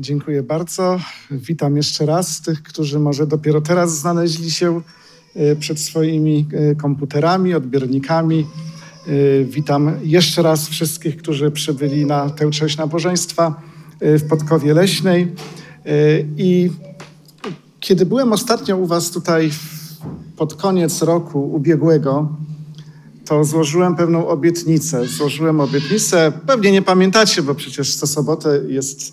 Dziękuję bardzo. Witam jeszcze raz tych, którzy może dopiero teraz znaleźli się e, przed swoimi e, komputerami, odbiornikami. E, witam jeszcze raz wszystkich, którzy przybyli na tę część nabożeństwa w Podkowie Leśnej. I kiedy byłem ostatnio u Was tutaj pod koniec roku ubiegłego, to złożyłem pewną obietnicę. Złożyłem obietnicę, pewnie nie pamiętacie, bo przecież co sobotę jest,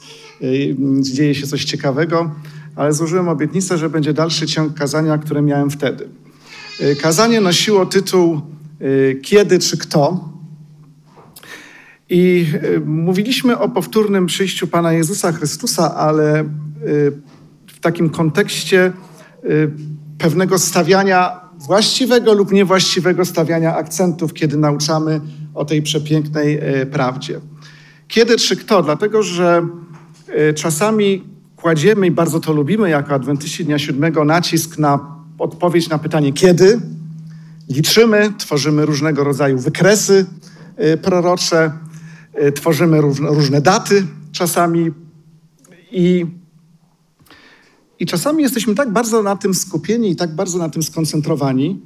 dzieje się coś ciekawego, ale złożyłem obietnicę, że będzie dalszy ciąg kazania, które miałem wtedy. Y, kazanie nosiło tytuł y, Kiedy czy kto? I mówiliśmy o powtórnym przyjściu Pana Jezusa Chrystusa, ale w takim kontekście pewnego stawiania właściwego lub niewłaściwego stawiania akcentów, kiedy nauczamy o tej przepięknej prawdzie. Kiedy czy kto? Dlatego, że czasami kładziemy i bardzo to lubimy jako adwentyści Dnia Siódmego nacisk na odpowiedź na pytanie kiedy. Liczymy, tworzymy różnego rodzaju wykresy e, prorocze, tworzymy różne daty czasami i i czasami jesteśmy tak bardzo na tym skupieni i tak bardzo na tym skoncentrowani,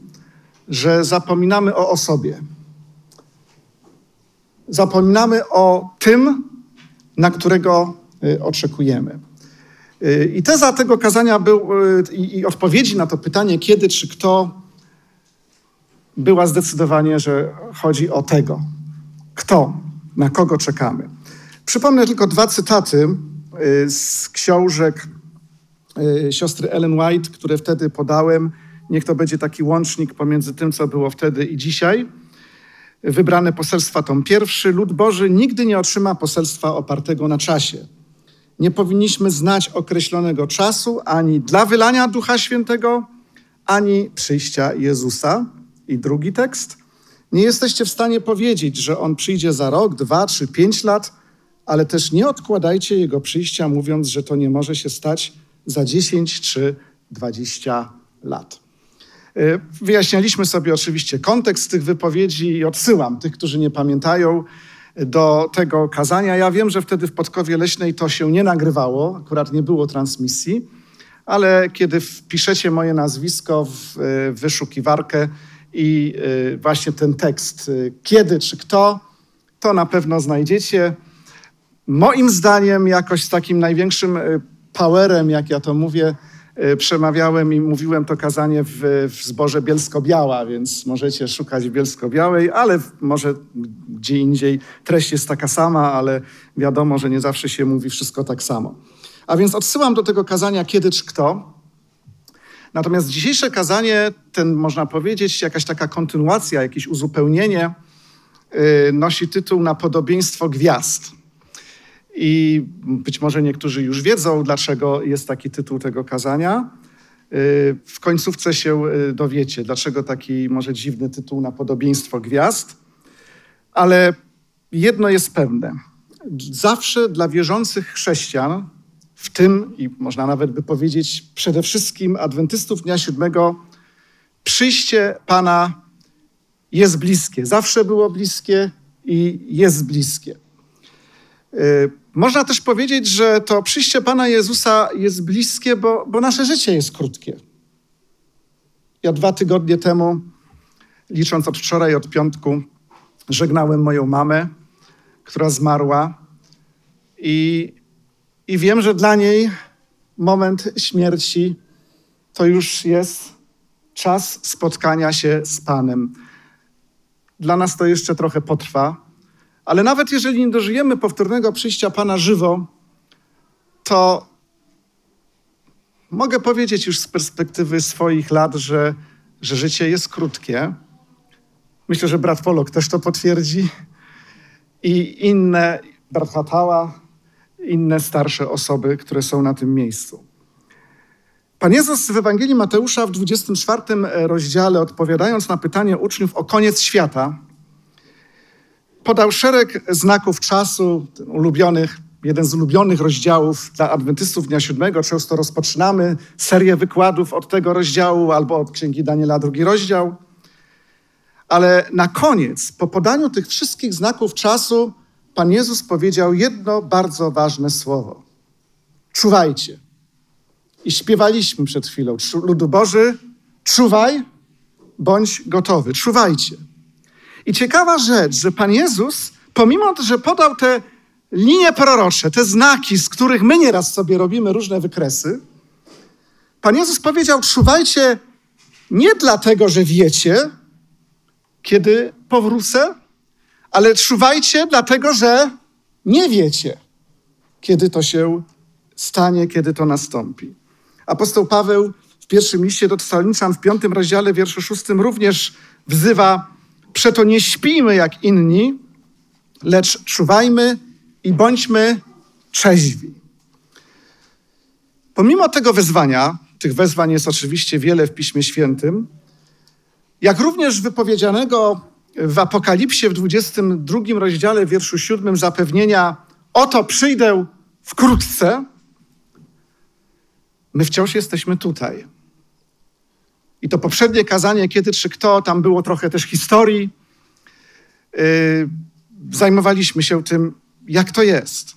że zapominamy o osobie. Zapominamy o tym, na którego oczekujemy. Y, I teza tego kazania był, y, i odpowiedzi na to pytanie, kiedy czy kto, była zdecydowanie, że chodzi o tego. Kto, na kogo czekamy. Przypomnę tylko dwa cytaty z książek Y, siostry Ellen White, które wtedy podałem. Niech to będzie taki łącznik pomiędzy tym, co było wtedy i dzisiaj. Wybrane poselstwa tom pierwszy. Lud Boży nigdy nie otrzyma poselstwa opartego na czasie. Nie powinniśmy znać określonego czasu ani dla wylania Ducha Świętego, ani przyjścia Jezusa. I drugi tekst. Nie jesteście w stanie powiedzieć, że On przyjdzie za rok, dwa, trzy, pięć lat, ale też nie odkładajcie Jego przyjścia, mówiąc, że to nie może się stać za 10 czy 20 lat. E, wyjaśnialiśmy sobie oczywiście kontekst tych wypowiedzi i odsyłam tych, którzy nie pamiętają, do tego kazania. Ja wiem, że wtedy w Podkowie Leśnej to się nie nagrywało, akurat nie było transmisji, ale kiedy wpiszecie moje nazwisko w e, wyszukiwarkę i e, właśnie ten tekst, kiedy czy kto, to na pewno znajdziecie. Moim zdaniem, jakoś z takim największym powerem, jak ja to mówię, e, przemawiałem i mówiłem to kazanie w, w zborze Bielsko-Biała, więc możecie szukać Bielsko-Białej, ale może gdzie indziej treść jest taka sama, ale wiadomo, że nie zawsze się mówi wszystko tak samo. A więc odsyłam do tego kazania kiedy czy kto. Natomiast dzisiejsze kazanie, ten można powiedzieć, jakaś taka kontynuacja, jakieś uzupełnienie, yy, nosi tytuł na podobieństwo gwiazd. I być może niektórzy już wiedzą, dlaczego jest taki tytuł tego kazania. Y, w końcówce się y, dowiecie, dlaczego taki może dziwny tytuł na podobieństwo gwiazd. Ale jedno jest pewne. Zawsze dla wierzących chrześcijan, w tym i można nawet by powiedzieć przede wszystkim adwentystów Dnia Siódmego, przyjście Pana jest bliskie. Zawsze było bliskie i jest bliskie. Można też powiedzieć, że to przyjście Pana Jezusa jest bliskie, bo, bo nasze życie jest krótkie. Ja dwa tygodnie temu, licząc od wczoraj, od piątku, żegnałem moją mamę, która zmarła. I, I wiem, że dla niej moment śmierci to już jest czas spotkania się z Panem. Dla nas to jeszcze trochę potrwa, ale nawet jeżeli nie dożyjemy powtórnego przyjścia Pana żywo, to mogę powiedzieć już z perspektywy swoich lat, że, że życie jest krótkie. Myślę, że brat Polok też to potwierdzi. I inne, brat Hatała, inne starsze osoby, które są na tym miejscu. Pan Jezus w Ewangelii Mateusza w 24 rozdziale, odpowiadając na pytanie uczniów o koniec świata, podał szereg znaków czasu, ulubionych, jeden z ulubionych rozdziałów dla adwentystów Dnia Siódmego. Często rozpoczynamy serię wykładów od tego rozdziału albo od Księgi Daniela, drugi rozdział. Ale na koniec, po podaniu tych wszystkich znaków czasu, Pan Jezus powiedział jedno bardzo ważne słowo. czuwajcie. I śpiewaliśmy przed chwilą, ludu Boży, czuwaj, bądź gotowy, czuwajcie. I ciekawa rzecz, że Pan Jezus, pomimo że podał te linie prorocze, te znaki, z których my nieraz sobie robimy różne wykresy, Pan Jezus powiedział: Czuwajcie nie dlatego, że wiecie, kiedy powrócę, ale czuwajcie dlatego, że nie wiecie, kiedy to się stanie, kiedy to nastąpi. Apostoł Paweł w pierwszym liście do Tesaloniczan w piątym rozdziale, wierszu szóstym również wzywa, przeto nie śpijmy jak inni, lecz czuwajmy i bądźmy trzeźwi. Pomimo tego wezwania, tych wezwań jest oczywiście wiele w Piśmie Świętym, jak również wypowiedzianego w Apokalipsie w 22 rozdziale, wierszu 7 zapewnienia oto przyjdę wkrótce, my wciąż jesteśmy tutaj. I to poprzednie kazanie, kiedy czy kto, tam było trochę też historii. Yy, zajmowaliśmy się tym, jak to jest.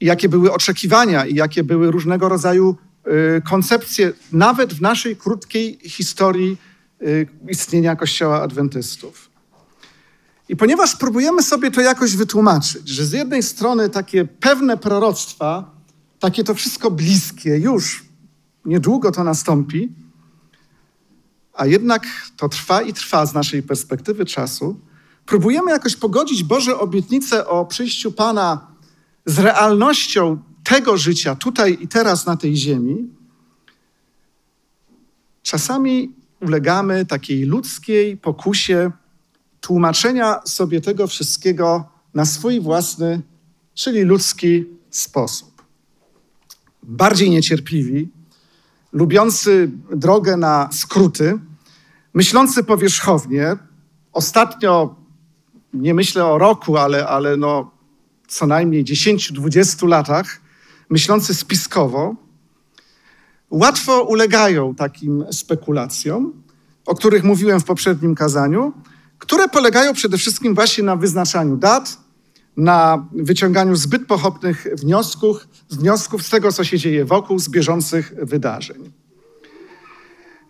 I jakie były oczekiwania, i jakie były różnego rodzaju yy, koncepcje, nawet w naszej krótkiej historii yy, istnienia Kościoła Adwentystów. I ponieważ próbujemy sobie to jakoś wytłumaczyć, że z jednej strony takie pewne proroctwa, takie to wszystko bliskie, już niedługo to nastąpi, a jednak to trwa i trwa z naszej perspektywy czasu, próbujemy jakoś pogodzić Boże obietnice o przyjściu Pana z realnością tego życia tutaj i teraz na tej ziemi, czasami ulegamy takiej ludzkiej pokusie tłumaczenia sobie tego wszystkiego na swój własny, czyli ludzki sposób. Bardziej niecierpliwi, lubiący drogę na skróty, myślący powierzchownie, ostatnio nie myślę o roku, ale, ale no co najmniej 10-20 latach, myślący spiskowo, łatwo ulegają takim spekulacjom, o których mówiłem w poprzednim kazaniu, które polegają przede wszystkim właśnie na wyznaczaniu dat, na wyciąganiu zbyt pochopnych wniosków, wniosków z tego, co się dzieje wokół, z bieżących wydarzeń.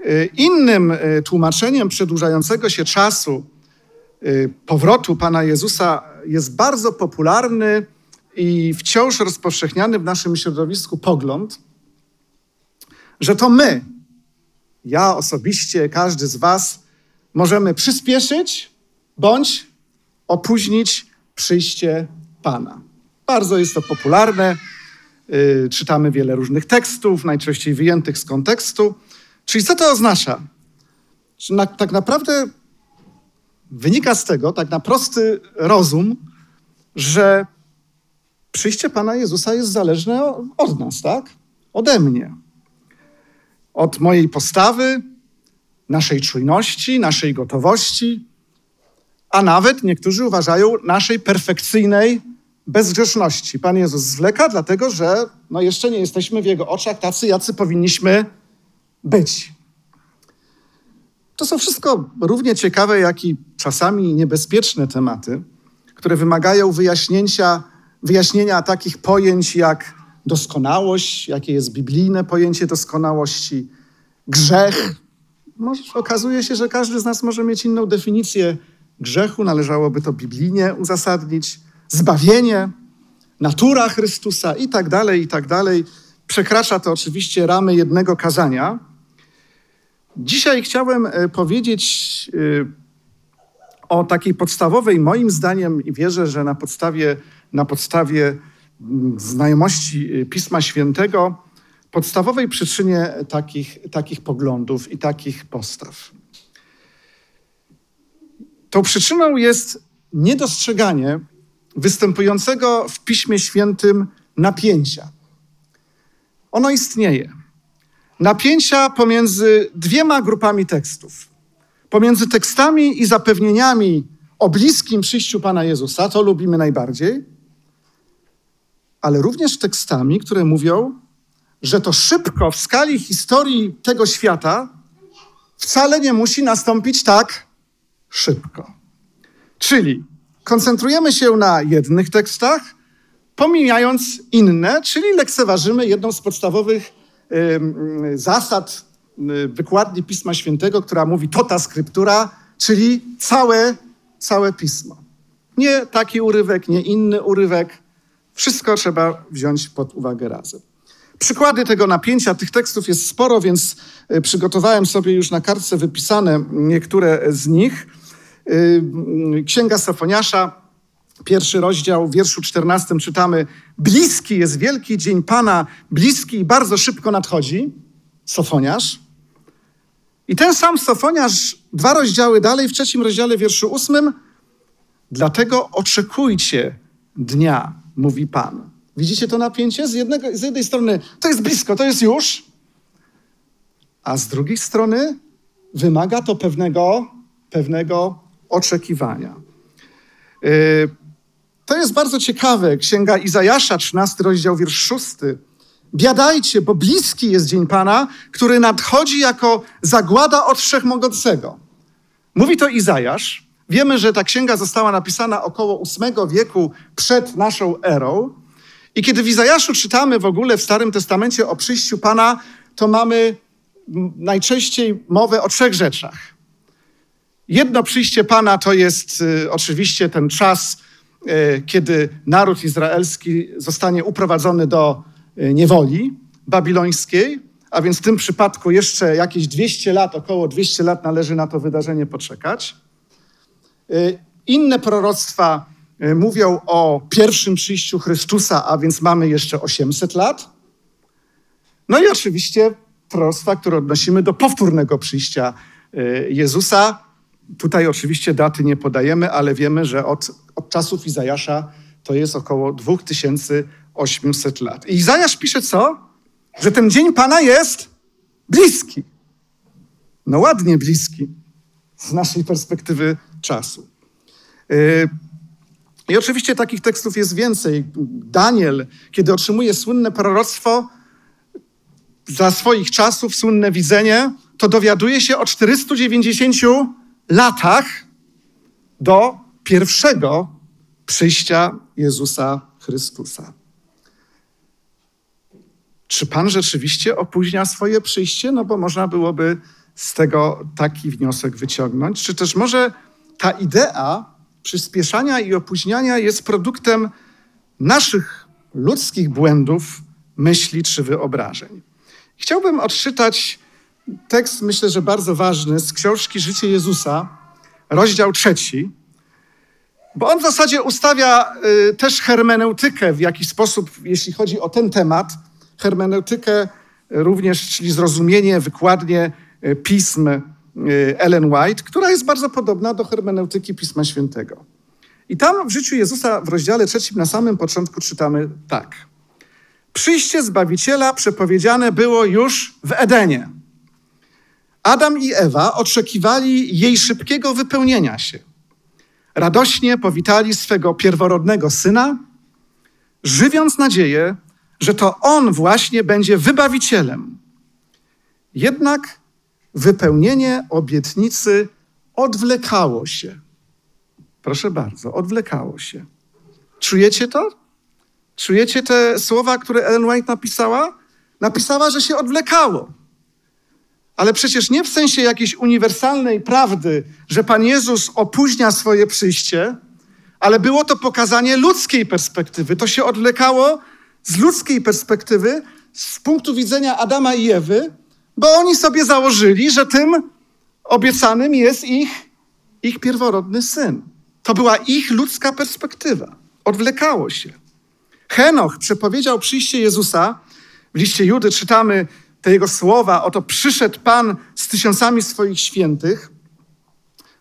Y, innym y, tłumaczeniem przedłużającego się czasu y, powrotu Pana Jezusa jest bardzo popularny i wciąż rozpowszechniany w naszym środowisku pogląd, że to my, ja osobiście, każdy z Was, możemy przyspieszyć bądź opóźnić przyjście Pana. Bardzo jest to popularne. Yy, czytamy wiele różnych tekstów, najczęściej wyjętych z kontekstu. Czyli co to oznacza? Na, tak naprawdę wynika z tego, tak na prosty rozum, że przyjście Pana Jezusa jest zależne od nas, tak? Ode mnie. Od mojej postawy, naszej czujności, naszej gotowości, a nawet niektórzy uważają naszej perfekcyjnej bezgrzeszności. Pan Jezus zwleka, dlatego że no jeszcze nie jesteśmy w Jego oczach tacy, jacy powinniśmy być. To są wszystko równie ciekawe, jak i czasami niebezpieczne tematy, które wymagają wyjaśnięcia, wyjaśnienia takich pojęć jak doskonałość, jakie jest biblijne pojęcie doskonałości, grzech. Może okazuje się, że każdy z nas może mieć inną definicję grzechu, należałoby to biblijnie uzasadnić, zbawienie, natura Chrystusa i tak dalej, i tak dalej. Przekracza to oczywiście ramy jednego kazania. Dzisiaj chciałem e, powiedzieć e, o takiej podstawowej, moim zdaniem, i wierzę, że na podstawie, na podstawie mm, znajomości e, Pisma Świętego, podstawowej przyczynie takich, takich poglądów i takich postaw. Tą przyczyną jest niedostrzeganie występującego w Piśmie Świętym napięcia. Ono istnieje. Napięcia pomiędzy dwiema grupami tekstów. Pomiędzy tekstami i zapewnieniami o bliskim przyjściu Pana Jezusa, to lubimy najbardziej, ale również tekstami, które mówią, że to szybko w skali historii tego świata wcale nie musi nastąpić tak szybko. Czyli koncentrujemy się na jednych tekstach, pomijając inne, czyli lekceważymy jedną z podstawowych zasad wykładni Pisma Świętego, która mówi tota skryptura, czyli całe, całe Pismo. Nie taki urywek, nie inny urywek. Wszystko trzeba wziąć pod uwagę razem. Przykłady tego napięcia, tych tekstów jest sporo, więc y, przygotowałem sobie już na kartce wypisane niektóre z nich. Księga Sofoniasza, pierwszy rozdział, w wierszu 14 czytamy: Bliski jest wielki dzień Pana, bliski i bardzo szybko nadchodzi. Sofoniasz. I ten sam Sofoniasz, dwa rozdziały dalej, w trzecim rozdziale, wierszu ósmym, dlatego oczekujcie dnia, mówi Pan. Widzicie to napięcie? Z, jednego, z jednej strony to jest blisko, to jest już, a z drugiej strony wymaga to pewnego, pewnego oczekiwania. Yy, to jest bardzo ciekawe. Księga Izajasza, 13 rozdział, wiersz 6. Biadajcie, bo bliski jest dzień Pana, który nadchodzi jako zagłada od Wszechmogącego. Mówi to Izajasz. Wiemy, że ta księga została napisana około VIII wieku przed naszą erą. I kiedy w Izajaszu czytamy w ogóle w Starym Testamencie o przyjściu Pana, to mamy najczęściej mowę o trzech rzeczach. Jedno przyjście Pana to jest y, oczywiście ten czas, y, kiedy naród izraelski zostanie uprowadzony do y, niewoli babilońskiej, a więc w tym przypadku jeszcze jakieś 200 lat, około 200 lat należy na to wydarzenie poczekać. Inne proroctwa mówią o pierwszym przyjściu Chrystusa, a więc mamy jeszcze 800 lat. No i oczywiście proroctwa, które odnosimy do powtórnego przyjścia Jezusa. Tutaj oczywiście daty nie podajemy, ale wiemy, że od, od czasów Izajasza to jest około 2800 lat. I Izajasz pisze co? Że ten dzień Pana jest bliski. No ładnie bliski z naszej perspektywy czasu. Y, I oczywiście takich tekstów jest więcej. Daniel, kiedy otrzymuje słynne proroctwo za swoich czasów, słynne widzenie, to dowiaduje się o 490 latach do pierwszego przyjścia Jezusa Chrystusa. Czy Pan rzeczywiście opóźnia swoje przyjście? No bo można byłoby z tego taki wniosek wyciągnąć. Czy też może ta idea przyspieszania i opóźniania jest produktem naszych ludzkich błędów, myśli czy wyobrażeń. Chciałbym odczytać tekst, myślę, że bardzo ważny, z książki Życie Jezusa, rozdział trzeci, bo on w zasadzie ustawia y, też hermeneutykę w jakiś sposób, jeśli chodzi o ten temat, hermeneutykę również, czyli zrozumienie, wykładnie y, pism Y, Ellen White, która jest bardzo podobna do hermeneutyki Pisma Świętego. I tam w życiu Jezusa w rozdziale trzecim na samym początku czytamy tak. Przyjście Zbawiciela przepowiedziane było już w Edenie. Adam i Ewa oczekiwali jej szybkiego wypełnienia się. Radośnie powitali swego pierworodnego syna, żywiąc nadzieję, że to on właśnie będzie wybawicielem. Jednak wypełnienie obietnicy odwlekało się. Proszę bardzo, odwlekało się. Czujecie to? Czujecie te słowa, które Ellen White napisała? Napisała, że się odwlekało. Ale przecież nie w sensie jakiejś uniwersalnej prawdy, że Pan Jezus opóźnia swoje przyjście, ale było to pokazanie ludzkiej perspektywy. To się odwlekało z ludzkiej perspektywy, z punktu widzenia Adama i Ewy, bo oni sobie założyli, że tym obiecanym jest ich, ich pierworodny syn. To była ich ludzka perspektywa. Odwlekało się. Henoch przepowiedział przyjście Jezusa. W liście Judy czytamy te jego słowa: Oto przyszedł Pan z tysiącami swoich świętych.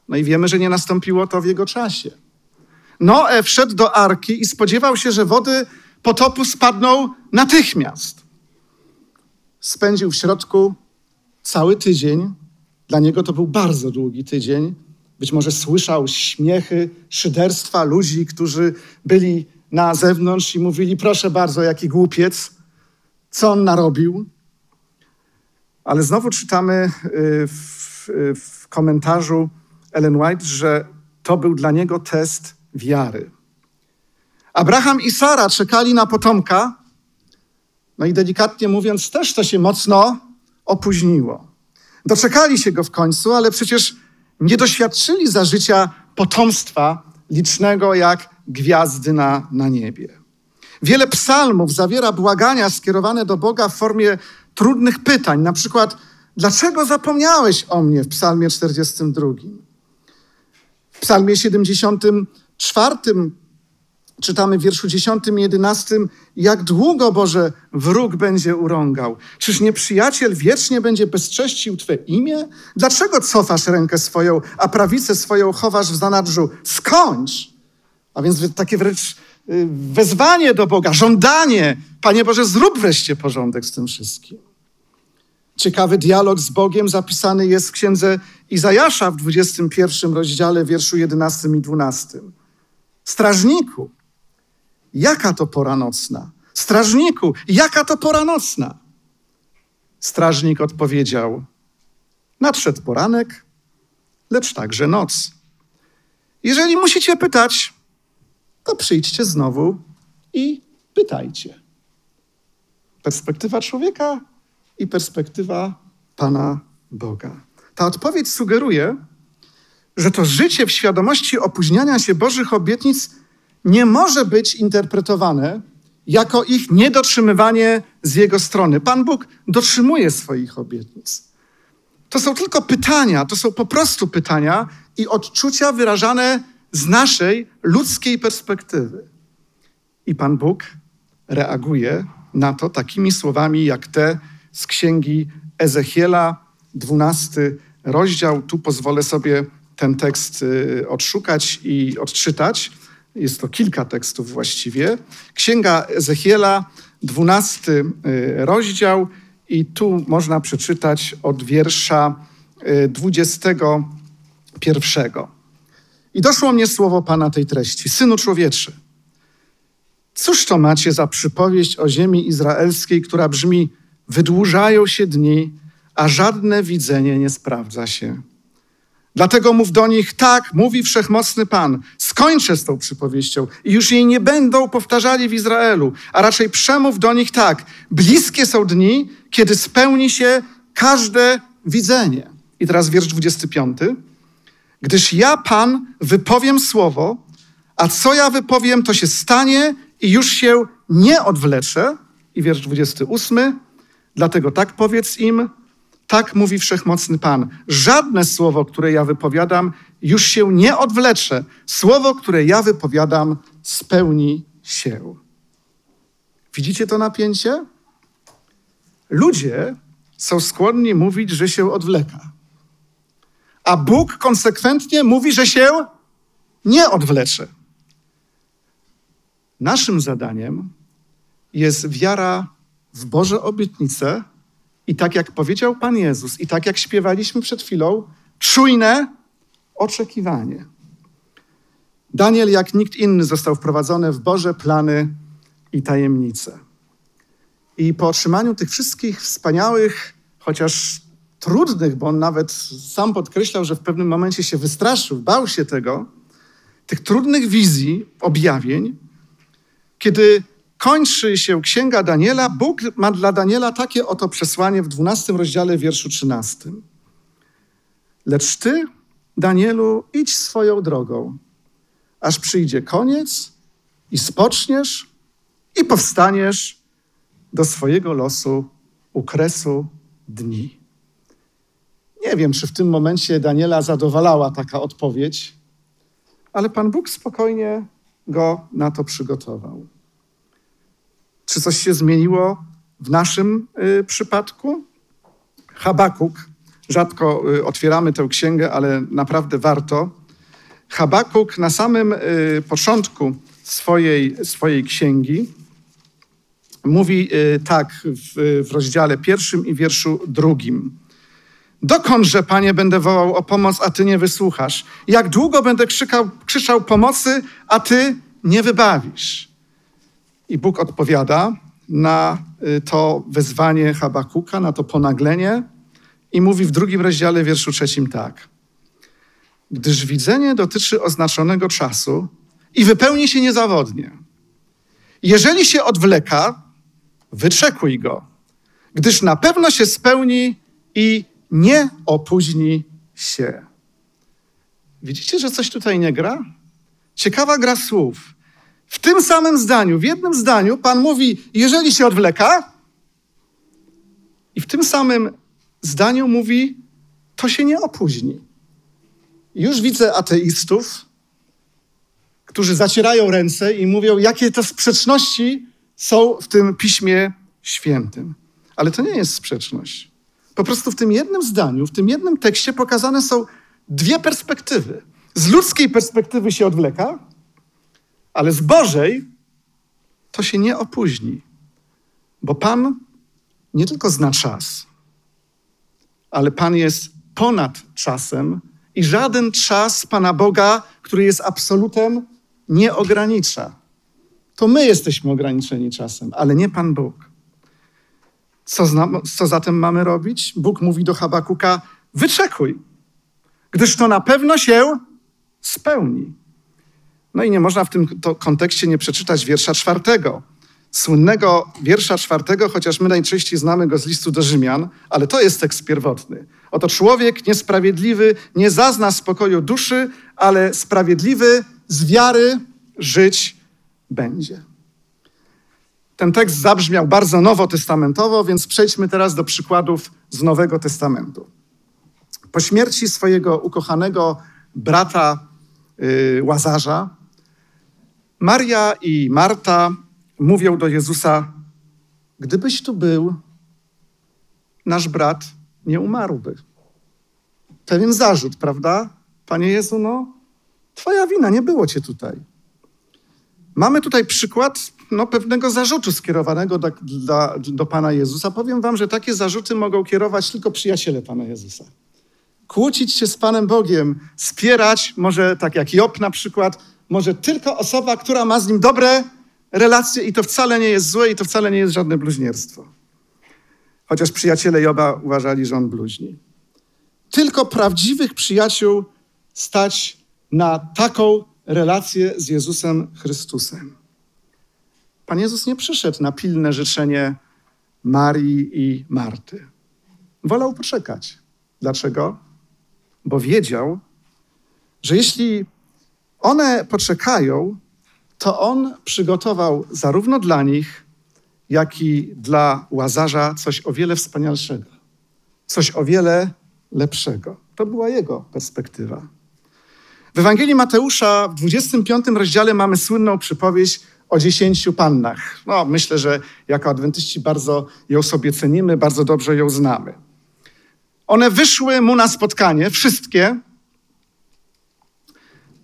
No i wiemy, że nie nastąpiło to w jego czasie. Noe wszedł do arki i spodziewał się, że wody potopu spadną natychmiast. Spędził w środku cały tydzień. Dla niego to był bardzo długi tydzień. Być może słyszał śmiechy, szyderstwa ludzi, którzy byli na zewnątrz i mówili: Proszę bardzo, jaki głupiec, co on narobił. Ale znowu czytamy y, w, w komentarzu Ellen White, że to był dla niego test wiary. Abraham i Sara czekali na potomka, no i delikatnie mówiąc, też to się mocno opóźniło. Doczekali się go w końcu, ale przecież nie doświadczyli za życia potomstwa licznego jak gwiazdy na, na niebie. Wiele psalmów zawiera błagania skierowane do Boga w formie trudnych pytań, na przykład dlaczego zapomniałeś o mnie w psalmie 42? W psalmie 74 czytamy w wierszu 10 i 11, jak długo, Boże, wróg będzie urągał? Czyż nieprzyjaciel wiecznie będzie bezcześcił Twe imię? Dlaczego cofasz rękę swoją, a prawicę swoją chowasz w zanadrzu? Skończ! A więc takie wręcz wezwanie do Boga, żądanie. Panie Boże, zrób wreszcie porządek z tym wszystkim. Ciekawy dialog z Bogiem zapisany jest w księdze Izajasza w 21 rozdziale, wierszu 11 i 12. Strażniku, Jaka to pora nocna? Strażniku, jaka to pora nocna? Strażnik odpowiedział: Nadszedł poranek, lecz także noc. Jeżeli musicie pytać, to przyjdźcie znowu i pytajcie. Perspektywa człowieka i perspektywa Pana Boga. Ta odpowiedź sugeruje, że to życie w świadomości opóźniania się Bożych obietnic nie może być interpretowane jako ich niedotrzymywanie z Jego strony. Pan Bóg dotrzymuje swoich obietnic. To są tylko pytania, to są po prostu pytania i odczucia wyrażane z naszej ludzkiej perspektywy. I Pan Bóg reaguje na to takimi słowami jak te z księgi Ezechiela, 12 rozdział. Tu pozwolę sobie ten tekst y, odszukać i odczytać. Jest to kilka tekstów właściwie. Księga Ezechiela, 12 y, rozdział, i tu można przeczytać od wiersza 21. I doszło mnie słowo Pana tej treści: Synu człowieczy, cóż to macie za przypowieść o ziemi izraelskiej, która brzmi: Wydłużają się dni, a żadne widzenie nie sprawdza się. Dlatego mów do nich, tak, mówi wszechmocny Pan, skończę z tą przypowieścią i już jej nie będą powtarzali w Izraelu, a raczej przemów do nich tak, bliskie są dni, kiedy spełni się każde widzenie. I teraz wiersz 25. Gdyż ja, Pan, wypowiem słowo, a co ja wypowiem, to się stanie i już się nie odwlecze. I wiersz 28. Dlatego tak powiedz im, tak mówi wszechmocny Pan. Żadne słowo, które ja wypowiadam, już się nie odwlecze. Słowo, które ja wypowiadam, spełni się. Widzicie to napięcie? Ludzie są skłonni mówić, że się odwleka. A Bóg konsekwentnie mówi, że się nie odwlecze. Naszym zadaniem jest wiara w Boże obietnice i tak jak powiedział Pan Jezus, i tak jak śpiewaliśmy przed chwilą, czujne oczekiwanie. Daniel, jak nikt inny, został wprowadzony w Boże plany i tajemnice. I po otrzymaniu tych wszystkich wspaniałych, chociaż trudnych, bo on nawet sam podkreślał, że w pewnym momencie się wystraszył, bał się tego, tych trudnych wizji, objawień, kiedy kończy się księga Daniela, Bóg ma dla Daniela takie oto przesłanie w 12 rozdziale, wierszu 13. Lecz ty, Danielu, idź swoją drogą, aż przyjdzie koniec i spoczniesz i powstaniesz do swojego losu u kresu dni. Nie wiem, czy w tym momencie Daniela zadowalała taka odpowiedź, ale Pan Bóg spokojnie go na to przygotował. Czy coś się zmieniło w naszym y, przypadku? Habakuk, rzadko y, otwieramy tę księgę, ale naprawdę warto. Habakuk na samym y, początku swojej, swojej księgi mówi tak w, w rozdziale pierwszym i wierszu drugim. Dokądże, Panie, będę wołał o pomoc, a Ty nie wysłuchasz? Jak długo będę krzykał, krzyczał pomocy, a Ty nie wybawisz? I Bóg odpowiada na y, to wezwanie Habakuka, na to ponaglenie i mówi w drugim rozdziale, wierszu trzecim tak. Gdyż widzenie dotyczy oznaczonego czasu i wypełni się niezawodnie. Jeżeli się odwleka, wyczekuj go, gdyż na pewno się spełni i nie opóźni się. Widzicie, że coś tutaj nie gra? Ciekawa gra słów. W tym samym zdaniu, w jednym zdaniu, Pan mówi, jeżeli się odwleka, i w tym samym zdaniu mówi, to się nie opóźni. Już widzę ateistów, którzy zacierają ręce i mówią, jakie to sprzeczności są w tym piśmie świętym. Ale to nie jest sprzeczność. Po prostu w tym jednym zdaniu, w tym jednym tekście pokazane są dwie perspektywy. Z ludzkiej perspektywy się odwleka, ale z Bożej to się nie opóźni, bo Pan nie tylko zna czas, ale Pan jest ponad czasem i żaden czas Pana Boga, który jest absolutem, nie ogranicza. To my jesteśmy ograniczeni czasem, ale nie Pan Bóg. Co, zna, co zatem mamy robić? Bóg mówi do Habakuka: wyczekuj, gdyż to na pewno się spełni. No i nie można w tym kontekście nie przeczytać wiersza czwartego. Słynnego wiersza czwartego, chociaż my najczęściej znamy go z listu do Rzymian, ale to jest tekst pierwotny. Oto człowiek niesprawiedliwy nie zazna spokoju duszy, ale sprawiedliwy z wiary żyć będzie. Ten tekst zabrzmiał bardzo nowotestamentowo, więc przejdźmy teraz do przykładów z Nowego Testamentu. Po śmierci swojego ukochanego brata yy, Łazarza, Maria i Marta mówią do Jezusa: Gdybyś tu był, nasz brat nie umarłby. Pewien zarzut, prawda? Panie Jezu, no, Twoja wina, nie było Cię tutaj. Mamy tutaj przykład no, pewnego zarzutu skierowanego do, do, do Pana Jezusa. Powiem Wam, że takie zarzuty mogą kierować tylko przyjaciele Pana Jezusa. Kłócić się z Panem Bogiem, spierać, może tak jak Job na przykład, może tylko osoba, która ma z nim dobre relacje i to wcale nie jest złe i to wcale nie jest żadne bluźnierstwo. Chociaż przyjaciele Joba uważali, że on bluźni. Tylko prawdziwych przyjaciół stać na taką relację z Jezusem Chrystusem. Pan Jezus nie przyszedł na pilne życzenie Marii i Marty. Wolał poczekać. Dlaczego? Bo wiedział, że jeśli one poczekają, to on przygotował zarówno dla nich, jak i dla łazarza coś o wiele wspanialszego, coś o wiele lepszego. To była jego perspektywa. W Ewangelii Mateusza w 25 rozdziale mamy słynną przypowieść o dziesięciu pannach. No, myślę, że jako adwentyści bardzo ją sobie cenimy, bardzo dobrze ją znamy. One wyszły mu na spotkanie, wszystkie,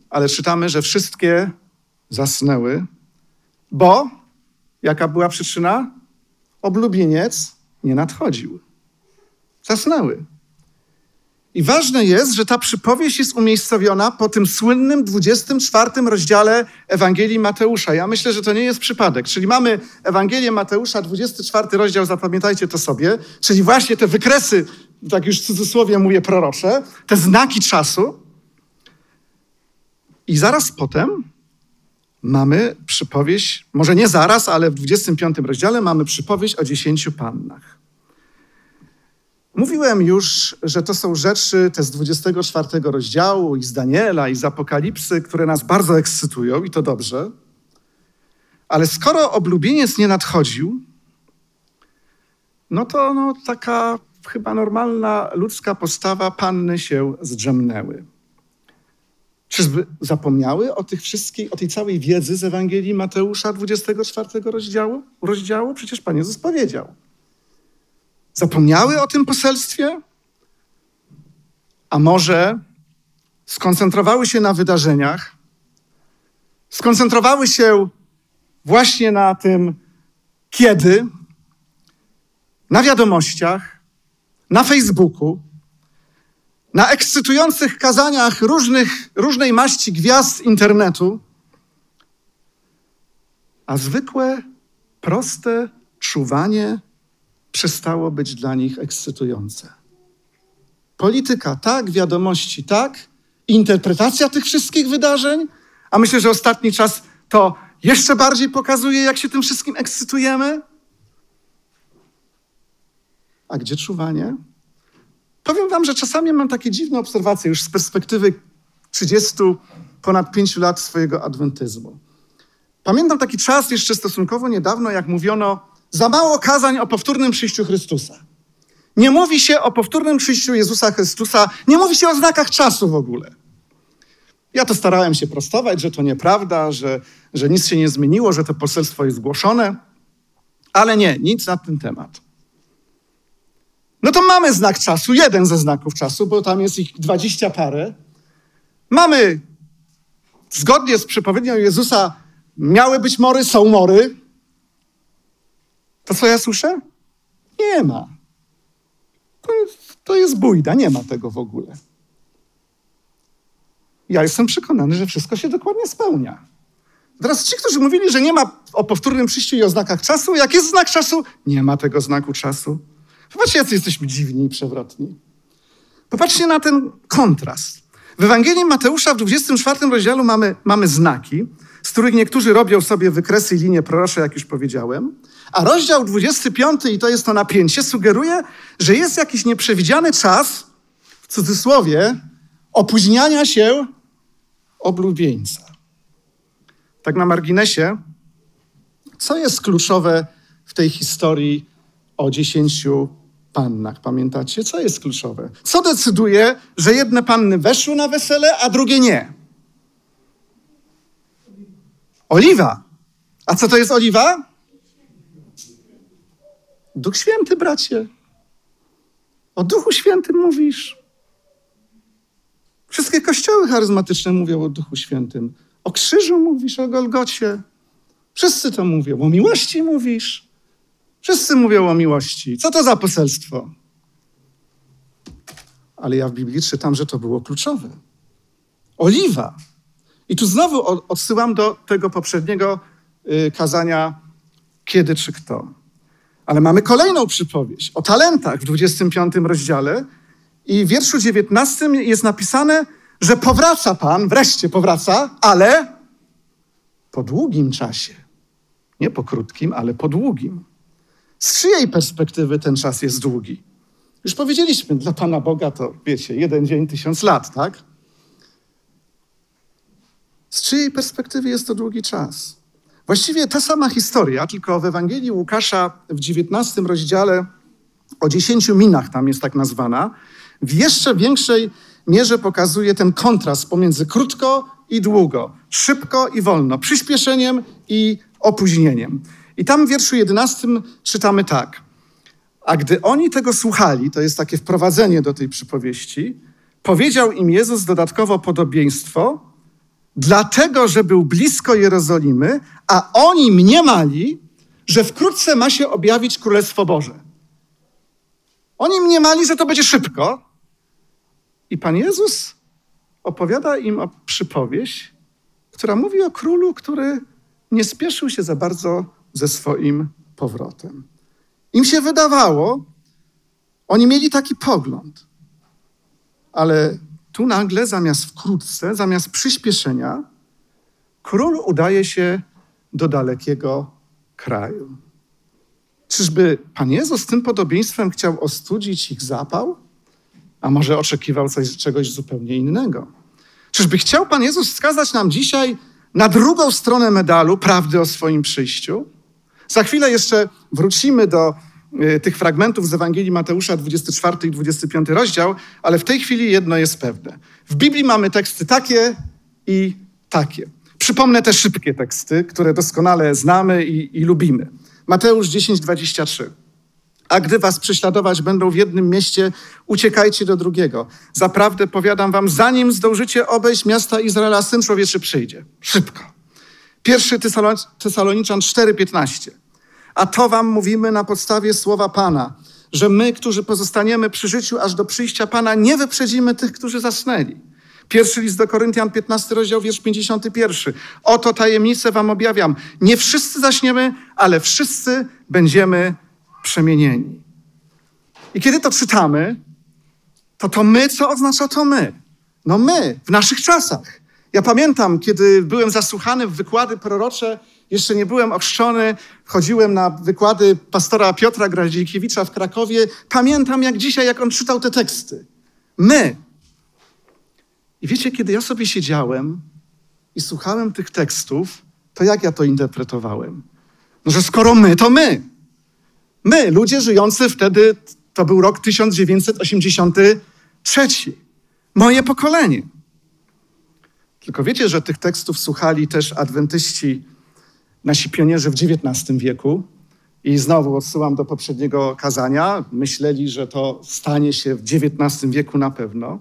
ale czytamy, że wszystkie zasnęły, bo jaka była przyczyna? Oblubieniec nie nadchodził. Zasnęły. I ważne jest, że ta przypowieść jest umiejscowiona po tym słynnym 24 rozdziale Ewangelii Mateusza. Ja myślę, że to nie jest przypadek. Czyli mamy Ewangelię Mateusza, 24 rozdział, zapamiętajcie to sobie, czyli właśnie te wykresy, tak już w cudzysłowie mówię prorocze, te znaki czasu. I zaraz potem mamy przypowieść, może nie zaraz, ale w 25 rozdziale mamy przypowieść o dziesięciu pannach. Mówiłem już, że to są rzeczy te z 24 rozdziału i z Daniela i z Apokalipsy, które nas bardzo ekscytują i to dobrze. Ale skoro oblubieniec nie nadchodził, no to no, taka chyba normalna ludzka postawa panny się zdrzemnęły. Czyżby zapomniały o tych wszystkich, o tej całej wiedzy z Ewangelii Mateusza 24 rozdziału? rozdziału? Przecież Pan Jezus powiedział. Zapomniały o tym poselstwie? A może skoncentrowały się na wydarzeniach, skoncentrowały się właśnie na tym, kiedy, na wiadomościach, na Facebooku, na ekscytujących kazaniach różnych, różnej maści gwiazd internetu, a zwykłe, proste czuwanie przestało być dla nich ekscytujące. Polityka tak, wiadomości tak, interpretacja tych wszystkich wydarzeń, a myślę, że ostatni czas to jeszcze bardziej pokazuje, jak się tym wszystkim ekscytujemy. A gdzie czuwanie? Powiem wam, że czasami mam takie dziwne obserwacje już z perspektywy 30 ponad 5 lat swojego adwentyzmu. Pamiętam taki czas jeszcze stosunkowo niedawno, jak mówiono za mało kazań o powtórnym przyjściu Chrystusa. Nie mówi się o powtórnym przyjściu Jezusa Chrystusa, nie mówi się o znakach czasu w ogóle. Ja to starałem się prostować, że to nieprawda, że, że nic się nie zmieniło, że to poselstwo jest zgłoszone, ale nie, nic na ten temat. No to mamy znak czasu, jeden ze znaków czasu, bo tam jest ich dwadzieścia parę. Mamy, zgodnie z przepowiednią Jezusa, miały być mory, są mory. To co ja słyszę? Nie ma. To, to jest bójda, nie ma tego w ogóle. Ja jestem przekonany, że wszystko się dokładnie spełnia. Teraz ci, którzy mówili, że nie ma o powtórnym przyjściu i o znakach czasu, jak jest znak czasu, nie ma tego znaku czasu. Popatrzcie, jacy jesteśmy dziwni i przewrotni. Popatrzcie na ten kontrast. W Ewangelii Mateusza w 24 rozdziale mamy, mamy znaki, z których niektórzy robią sobie wykresy i linie prorocze, jak już powiedziałem. A rozdział 25, i to jest to napięcie, sugeruje, że jest jakiś nieprzewidziany czas, w cudzysłowie, opóźniania się oblubieńca. Tak na marginesie, co jest kluczowe w tej historii o dziesięciu pannach? Pamiętacie? Co jest kluczowe? Co decyduje, że jedne panny weszły na wesele, a drugie nie? Oliwa. A co to jest oliwa? Duch Święty, bracie. O Duchu Świętym mówisz. Wszystkie kościoły charyzmatyczne mówią o Duchu Świętym. O krzyżu mówisz, o Golgocie. Wszyscy to mówią. O miłości mówisz. Wszyscy mówią o miłości. Co to za poselstwo? Ale ja w Biblii czytam, że to było kluczowe. Oliwa. I tu znowu odsyłam do tego poprzedniego y, kazania kiedy czy kto. Ale mamy kolejną przypowieść o talentach w 25 rozdziale i w wierszu 19 jest napisane, że powraca Pan, wreszcie powraca, ale po długim czasie. Nie po krótkim, ale po długim. Z czyjej perspektywy ten czas jest długi? Już powiedzieliśmy, dla Pana Boga to, wiecie, jeden dzień, tysiąc lat, tak? Z czyjej perspektywy jest to długi czas? Właściwie ta sama historia, tylko w Ewangelii Łukasza w XIX rozdziale o dziesięciu minach tam jest tak nazwana, w jeszcze większej mierze pokazuje ten kontrast pomiędzy krótko i długo, szybko i wolno, przyspieszeniem i opóźnieniem. I tam w wierszu 11 czytamy tak. A gdy oni tego słuchali, to jest takie wprowadzenie do tej przypowieści, powiedział im Jezus dodatkowo podobieństwo, dlatego, że był blisko Jerozolimy, a oni mniemali, że wkrótce ma się objawić Królestwo Boże. Oni mniemali, że to będzie szybko. I Pan Jezus opowiada im o przypowieść, która mówi o królu, który nie spieszył się za bardzo ze swoim powrotem. Im się wydawało, oni mieli taki pogląd, ale tu nagle zamiast wkrótce, zamiast przyspieszenia, król udaje się do dalekiego kraju. Czyżby Pan Jezus tym podobieństwem chciał ostudzić ich zapał? A może oczekiwał coś, czegoś zupełnie innego? Czyżby chciał Pan Jezus wskazać nam dzisiaj na drugą stronę medalu prawdy o swoim przyjściu? Za chwilę jeszcze wrócimy do y, tych fragmentów z Ewangelii Mateusza, 24 i 25 rozdział, ale w tej chwili jedno jest pewne. W Biblii mamy teksty takie i takie. Przypomnę te szybkie teksty, które doskonale znamy i, i lubimy. Mateusz 10, 23. A gdy was prześladować będą w jednym mieście, uciekajcie do drugiego. Zaprawdę powiadam wam, zanim zdążycie obejść miasta Izraela, Syn Człowieczy przyjdzie. Szybko. Pierwszy Tesaloniczan 4,15. A to wam mówimy na podstawie słowa Pana, że my, którzy pozostaniemy przy życiu aż do przyjścia Pana, nie wyprzedzimy tych, którzy zasnęli. Pierwszy list do Koryntian, 15 rozdział, wiersz 51. Oto tajemnicę wam objawiam. Nie wszyscy zaśniemy, ale wszyscy będziemy przemienieni. I kiedy to czytamy, to to my, co oznacza to my? No my, w naszych czasach. Ja pamiętam, kiedy byłem zasłuchany w wykłady prorocze, jeszcze nie byłem ochrzczony, chodziłem na wykłady pastora Piotra Graździkiewicza w Krakowie. Pamiętam jak dzisiaj, jak on czytał te teksty. My. I wiecie, kiedy ja sobie siedziałem i słuchałem tych tekstów, to jak ja to interpretowałem? No, że skoro my, to my. My, ludzie żyjący wtedy, to był rok 1983. Moje pokolenie. Tylko wiecie, że tych tekstów słuchali też adwentyści, nasi pionierzy w XIX wieku. I znowu odsyłam do poprzedniego kazania. Myśleli, że to stanie się w XIX wieku na pewno.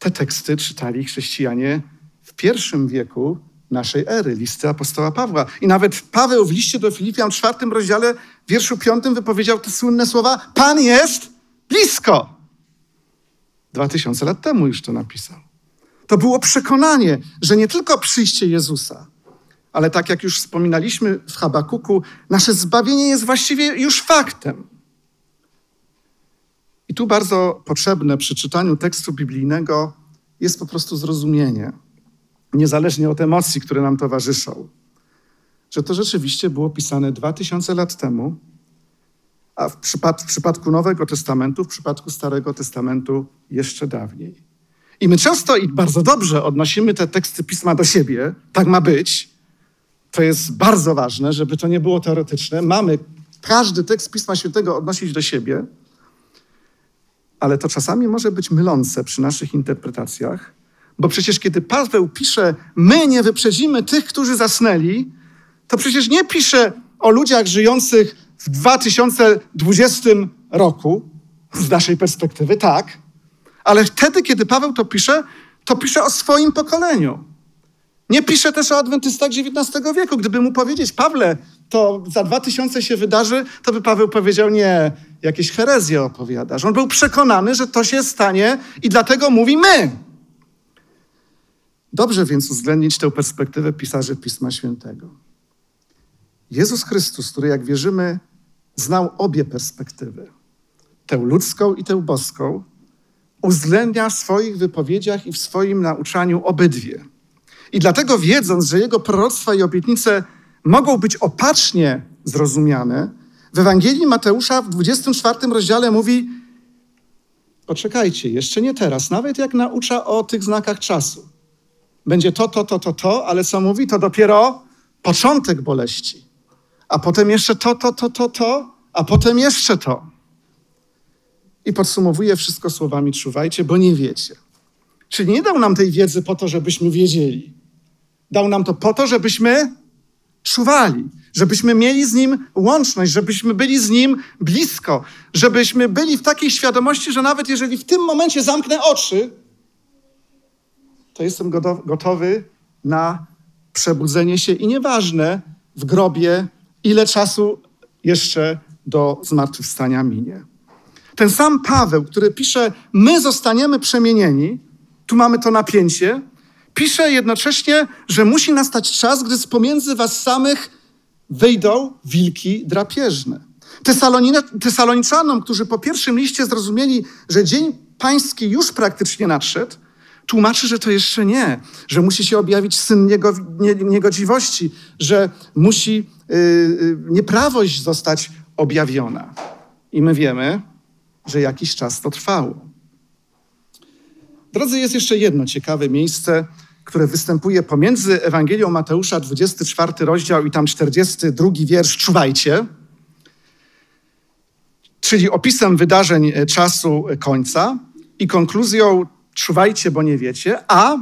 Te teksty czytali chrześcijanie w pierwszym wieku naszej ery, listy apostoła Pawła. I nawet Paweł w liście do Filipian w czwartym rozdziale, wierszu piątym wypowiedział te słynne słowa: Pan jest blisko. Dwa tysiące lat temu już to napisał. To było przekonanie, że nie tylko przyjście Jezusa, ale tak jak już wspominaliśmy w Habakuku, nasze zbawienie jest właściwie już faktem. I tu bardzo potrzebne przy czytaniu tekstu biblijnego jest po prostu zrozumienie, niezależnie od emocji, które nam towarzyszą, że to rzeczywiście było pisane dwa tysiące lat temu, a w, przypad w przypadku Nowego Testamentu, w przypadku Starego Testamentu jeszcze dawniej. I my często i bardzo dobrze odnosimy te teksty pisma do siebie, tak ma być. To jest bardzo ważne, żeby to nie było teoretyczne. Mamy każdy tekst Pisma Świętego odnosić do siebie, ale to czasami może być mylące przy naszych interpretacjach, bo przecież kiedy Paweł pisze, my nie wyprzedzimy tych, którzy zasnęli, to przecież nie pisze o ludziach żyjących w 2020 roku, z naszej perspektywy, tak, ale wtedy, kiedy Paweł to pisze, to pisze o swoim pokoleniu. Nie pisze też o adwentystach XIX wieku. Gdyby mu powiedzieć, Pawle, to za dwa tysiące się wydarzy, to by Paweł powiedział, nie, jakieś herezje opowiadasz. On był przekonany, że to się stanie i dlatego mówi my. Dobrze więc uwzględnić tę perspektywę pisarzy Pisma Świętego. Jezus Chrystus, który jak wierzymy, znał obie perspektywy, tę ludzką i tę boską, uwzględnia w swoich wypowiedziach i w swoim nauczaniu obydwie. I dlatego wiedząc, że jego proroctwa i obietnice mogą być opacznie zrozumiane, w Ewangelii Mateusza w 24 rozdziale mówi: Poczekajcie, jeszcze nie teraz, nawet jak naucza o tych znakach czasu. Będzie to, to, to, to, to, ale co mówi, to dopiero początek boleści. A potem jeszcze to, to, to, to, to, a potem jeszcze to. I podsumowuje wszystko słowami: czuwajcie, bo nie wiecie. Czyli nie dał nam tej wiedzy po to, żebyśmy wiedzieli. Dał nam to po to, żebyśmy czuwali, żebyśmy mieli z Nim łączność, żebyśmy byli z Nim blisko, żebyśmy byli w takiej świadomości, że nawet jeżeli w tym momencie zamknę oczy, to jestem gotowy na przebudzenie się i nieważne w grobie, ile czasu jeszcze do zmartwychwstania minie. Ten sam Paweł, który pisze, my zostaniemy przemienieni, tu mamy to napięcie, pisze jednocześnie, że musi nastać czas, gdy z pomiędzy was samych wyjdą wilki drapieżne. Tesaloniczanom, którzy po pierwszym liście zrozumieli, że dzień pański już praktycznie nadszedł, tłumaczy, że to jeszcze nie, że musi się objawić syn niegodziwości, że musi yy, yy, nieprawość zostać objawiona. I my wiemy, że jakiś czas to trwało. Drodzy, jest jeszcze jedno ciekawe miejsce, które występuje pomiędzy Ewangelią Mateusza, 24 rozdział i tam 42 wiersz, czuwajcie, czyli opisem wydarzeń e, czasu końca i konkluzją czuwajcie, bo nie wiecie, a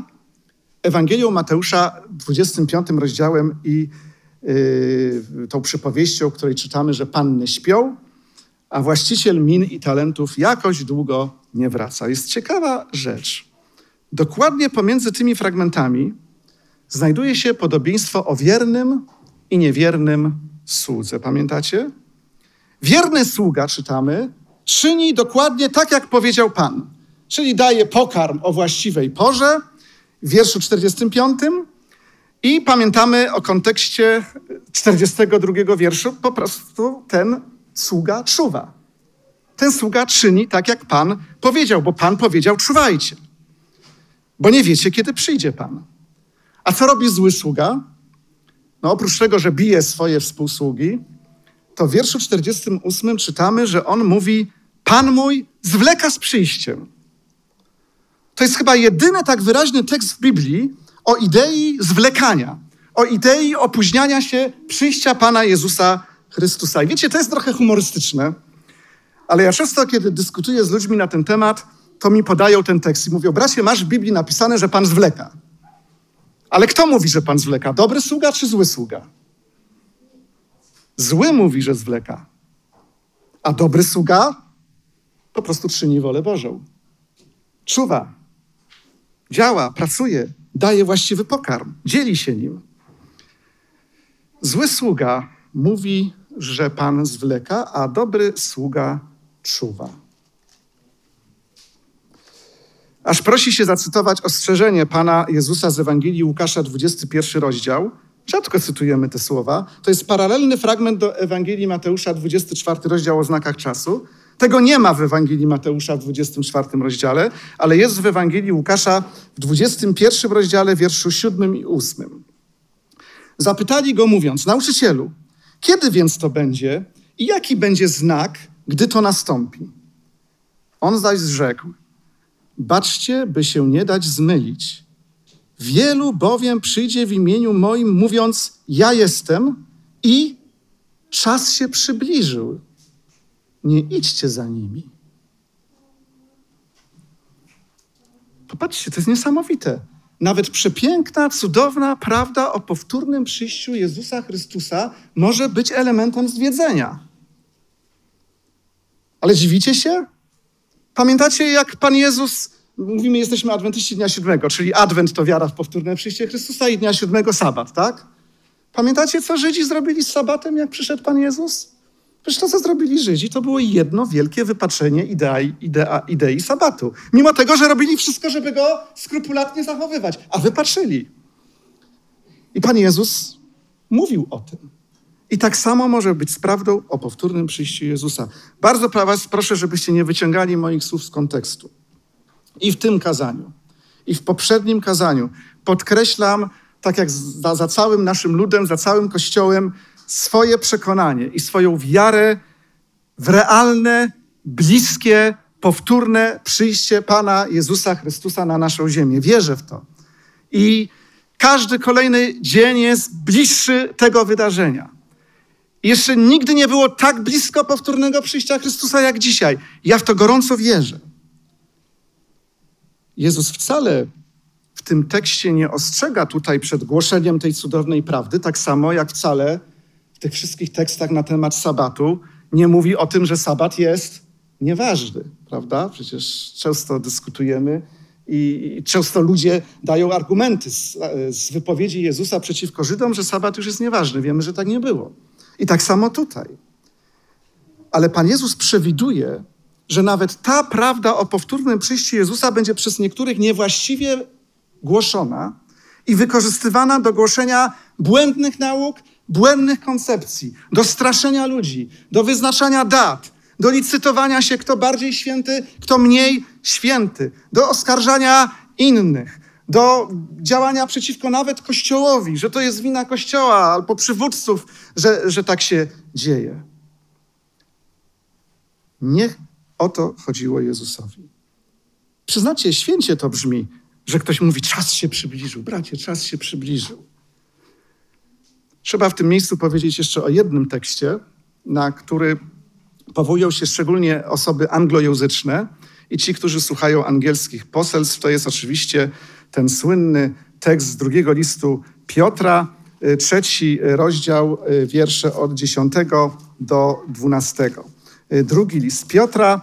Ewangelią Mateusza, 25 rozdziałem i yy, tą przypowieścią, której czytamy, że panny śpią, a właściciel min i talentów jakoś długo nie wraca. Jest ciekawa rzecz. Dokładnie pomiędzy tymi fragmentami znajduje się podobieństwo o wiernym i niewiernym słudze. Pamiętacie? Wierny sługa, czytamy, czyni dokładnie tak, jak powiedział Pan, czyli daje pokarm o właściwej porze, w wierszu 45. I pamiętamy o kontekście 42 wierszu, po prostu ten sługa czuwa. Ten sługa czyni tak, jak Pan powiedział, bo Pan powiedział: czuwajcie. bo nie wiecie, kiedy przyjdzie Pan. A co robi zły sługa? No oprócz tego, że bije swoje współsługi, to w wierszu 48 czytamy, że on mówi: Pan mój zwleka z przyjściem. To jest chyba jedyny tak wyraźny tekst w Biblii o idei zwlekania, o idei opóźniania się przyjścia Pana Jezusa Chrystusa. I wiecie, to jest trochę humorystyczne, ale ja często, kiedy dyskutuję z ludźmi na ten temat, to mi podają ten tekst i mówią: Bracie, masz w Biblii napisane, że Pan zwleka. Ale kto mówi, że Pan zwleka? Dobry sługa czy zły sługa? Zły mówi, że zwleka. A dobry sługa po prostu czyni wolę Bożą. Czuwa, działa, pracuje, daje właściwy pokarm, dzieli się nim. Zły sługa mówi, że Pan zwleka, a dobry sługa czuwa. Aż prosi się zacytować ostrzeżenie Pana Jezusa z Ewangelii Łukasza, 21 rozdział. Rzadko cytujemy te słowa. To jest paralelny fragment do Ewangelii Mateusza, 24 rozdział o znakach czasu. Tego nie ma w Ewangelii Mateusza w 24 rozdziale, ale jest w Ewangelii Łukasza w 21 rozdziale, wierszu 7 i 8. Zapytali go mówiąc, nauczycielu, kiedy więc to będzie i jaki będzie znak, gdy to nastąpi? On zaś rzekł, baczcie, by się nie dać zmylić. Wielu bowiem przyjdzie w imieniu moim, mówiąc, ja jestem i czas się przybliżył. Nie idźcie za nimi. Popatrzcie, to jest niesamowite. Nawet przepiękna, cudowna prawda o powtórnym przyjściu Jezusa Chrystusa może być elementem zwiedzenia. Ale dziwicie się? Pamiętacie, jak Pan Jezus, mówimy, jesteśmy adwentyści dnia siódmego, czyli adwent to wiara w powtórne przyjście Chrystusa i dnia siódmego sabat, tak? Pamiętacie, co Żydzi zrobili z sabatem, jak przyszedł Pan Jezus? Przecież to, co zrobili Żydzi, to było jedno wielkie wypaczenie idei, idea, idei sabatu. Mimo tego, że robili wszystko, żeby go skrupulatnie zachowywać, a wypatrzyli. I Pan Jezus mówił o tym. I tak samo może być z prawdą o powtórnym przyjściu Jezusa. Bardzo was proszę, żebyście nie wyciągali moich słów z kontekstu. I w tym kazaniu, i w poprzednim kazaniu podkreślam, tak jak za, za całym naszym ludem, za całym Kościołem, swoje przekonanie i swoją wiarę w realne, bliskie, powtórne przyjście Pana Jezusa Chrystusa na naszą ziemię. Wierzę w to. I każdy kolejny dzień jest bliższy tego wydarzenia. Jeszcze nigdy nie było tak blisko powtórnego przyjścia Chrystusa jak dzisiaj. Ja w to gorąco wierzę. Jezus wcale w tym tekście nie ostrzega tutaj przed głoszeniem tej cudownej prawdy, tak samo jak wcale w tych wszystkich tekstach na temat sabatu nie mówi o tym, że sabat jest nieważny, prawda? Przecież często dyskutujemy i, i często ludzie dają argumenty z, z wypowiedzi Jezusa przeciwko Żydom, że sabat już jest nieważny. Wiemy, że tak nie było. I tak samo tutaj. Ale Pan Jezus przewiduje, że nawet ta prawda o powtórnym przyjściu Jezusa będzie przez niektórych niewłaściwie głoszona i wykorzystywana do głoszenia błędnych nauk, błędnych koncepcji, do straszenia ludzi, do wyznaczania dat, do licytowania się, kto bardziej święty, kto mniej święty, do oskarżania innych, do działania przeciwko nawet Kościołowi, że to jest wina Kościoła albo przywódców, że, że tak się dzieje. Niech o to chodziło Jezusowi. Przyznacie, święcie to brzmi, że ktoś mówi, czas się przybliżył. Bracie, czas się przybliżył. Trzeba w tym miejscu powiedzieć jeszcze o jednym tekście, na który powołują się szczególnie osoby anglojęzyczne i ci, którzy słuchają angielskich poselstw. To jest oczywiście ten słynny tekst z drugiego listu Piotra, y, trzeci rozdział, y, wiersze od 10 do 12. Y, drugi list Piotra,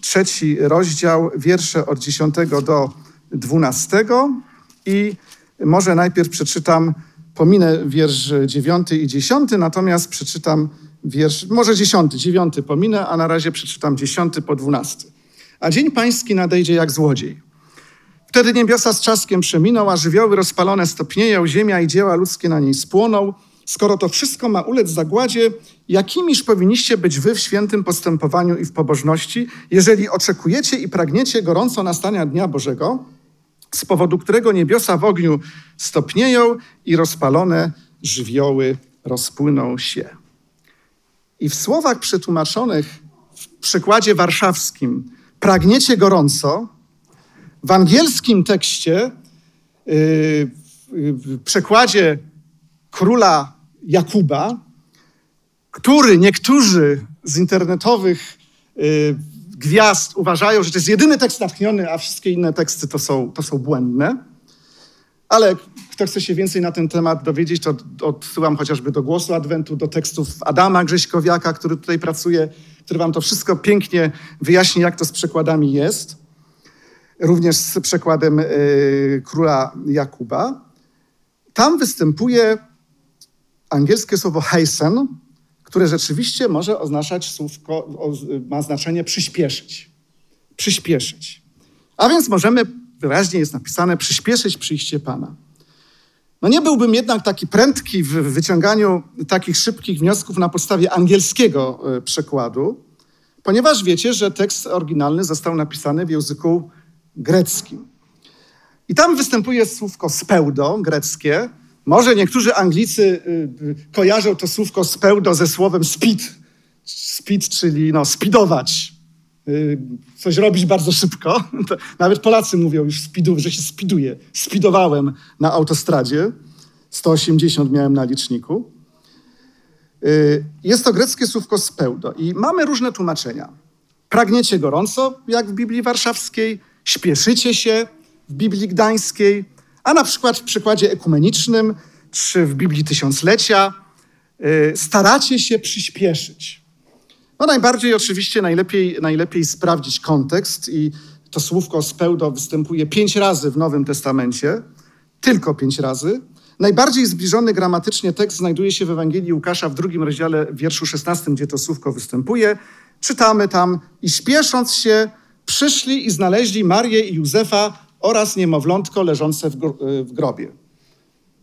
trzeci rozdział, wiersze od 10 do 12. I może najpierw przeczytam, pominę wiersz 9 i 10, natomiast przeczytam wiersz, może 10, 9 pominę, a na razie przeczytam 10 po 12. A dzień pański nadejdzie jak złodziej. Wtedy niebiosa z czaskiem przeminą, a żywioły rozpalone stopnieją, ziemia i dzieła ludzkie na niej spłoną. Skoro to wszystko ma ulec zagładzie, jakimiż powinniście być wy w świętym postępowaniu i w pobożności, jeżeli oczekujecie i pragniecie gorąco nastania Dnia Bożego? z powodu którego niebiosa w ogniu stopnieją i rozpalone żywioły rozpłyną się. I w słowach przetłumaczonych w przykładzie warszawskim pragniecie gorąco, w angielskim tekście, yy, w przekładzie króla Jakuba, który niektórzy z internetowych yy, gwiazd uważają, że to jest jedyny tekst natchniony, a wszystkie inne teksty to są, to są błędne. Ale kto chce się więcej na ten temat dowiedzieć, to odsyłam chociażby do głosu Adwentu, do tekstów Adama Grześkowiaka, który tutaj pracuje, który wam to wszystko pięknie wyjaśni, jak to z przekładami jest. Również z przekładem y, króla Jakuba. Tam występuje angielskie słowo hasten, które rzeczywiście może oznaczać słówko, ma znaczenie przyspieszyć. Przyspieszyć. A więc możemy, wyraźnie jest napisane, przyspieszyć przyjście Pana. No nie byłbym jednak taki prędki w wyciąganiu takich szybkich wniosków na podstawie angielskiego e, przekładu, ponieważ wiecie, że tekst oryginalny został napisany w języku greckim. I tam występuje słówko speudo, greckie, może niektórzy Anglicy y, y, kojarzą to słówko spełdo ze słowem speed. Speed, czyli no, speedować. Y, coś robić bardzo szybko. Nawet Polacy mówią już speedu, że się speeduje. Speedowałem na autostradzie. 180 miałem na liczniku. Jest to greckie słówko spełdo i mamy różne tłumaczenia. Pragniecie gorąco, jak w Biblii Warszawskiej, śpieszycie się w Biblii Gdańskiej, a na przykład w przykładzie ekumenicznym czy w Biblii Tysiąclecia y, staracie się przyspieszyć. No najbardziej oczywiście najlepiej, najlepiej sprawdzić kontekst i to słówko spełdo występuje pięć razy w Nowym Testamencie, tylko pięć razy. Najbardziej zbliżony gramatycznie tekst znajduje się w Ewangelii Łukasza w drugim rozdziale, w wierszu 16, gdzie to słówko występuje. Czytamy tam, i śpiesząc się, przyszli i znaleźli Marię i Józefa oraz niemowlątko leżące w, w grobie.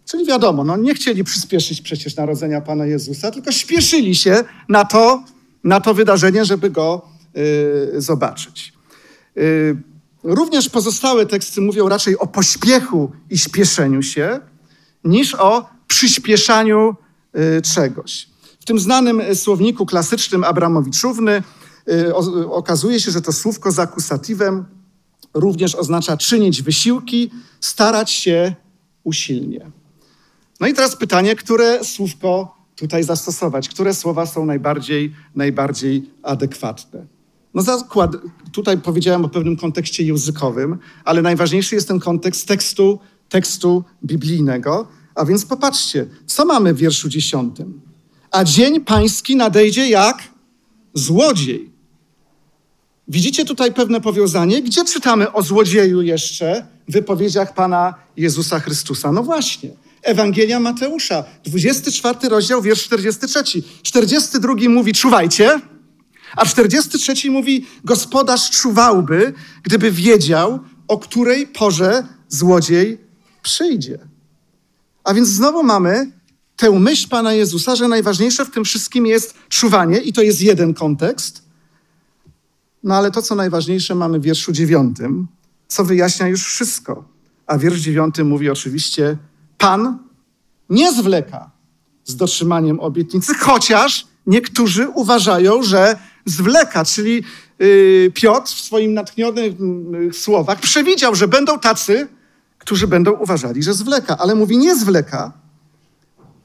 Czyli wiadomo, no nie chcieli przyspieszyć przecież narodzenia Pana Jezusa, tylko śpieszyli się na to, na to wydarzenie, żeby go y, zobaczyć. Y, również pozostałe teksty mówią raczej o pośpiechu i śpieszeniu się, niż o przyspieszaniu y, czegoś. W tym znanym słowniku klasycznym Abramowiczówny y, okazuje się, że to słówko z akusatywem również oznacza czynić wysiłki, starać się usilnie. No i teraz pytanie, które słówko tutaj zastosować? Które słowa są najbardziej, najbardziej adekwatne? No zakład, tutaj powiedziałem o pewnym kontekście językowym, ale najważniejszy jest ten kontekst tekstu, tekstu biblijnego. A więc popatrzcie, co mamy w wierszu dziesiątym? A dzień pański nadejdzie jak złodziej. Widzicie tutaj pewne powiązanie? Gdzie czytamy o złodzieju jeszcze w wypowiedziach Pana Jezusa Chrystusa? No właśnie, Ewangelia Mateusza, 24 rozdział, wiersz 43. 42 mówi czuwajcie, a 43 mówi gospodarz czuwałby, gdyby wiedział, o której porze złodziej przyjdzie. A więc znowu mamy tę myśl Pana Jezusa, że najważniejsze w tym wszystkim jest czuwanie i to jest jeden kontekst. No ale to, co najważniejsze, mamy w wierszu dziewiątym, co wyjaśnia już wszystko. A wiersz dziewiąty mówi oczywiście Pan nie zwleka z dotrzymaniem obietnicy, chociaż niektórzy uważają, że zwleka, czyli yy, Piotr w swoim natchnionych yy, słowach przewidział, że będą tacy, którzy będą uważali, że zwleka, ale mówi nie zwleka,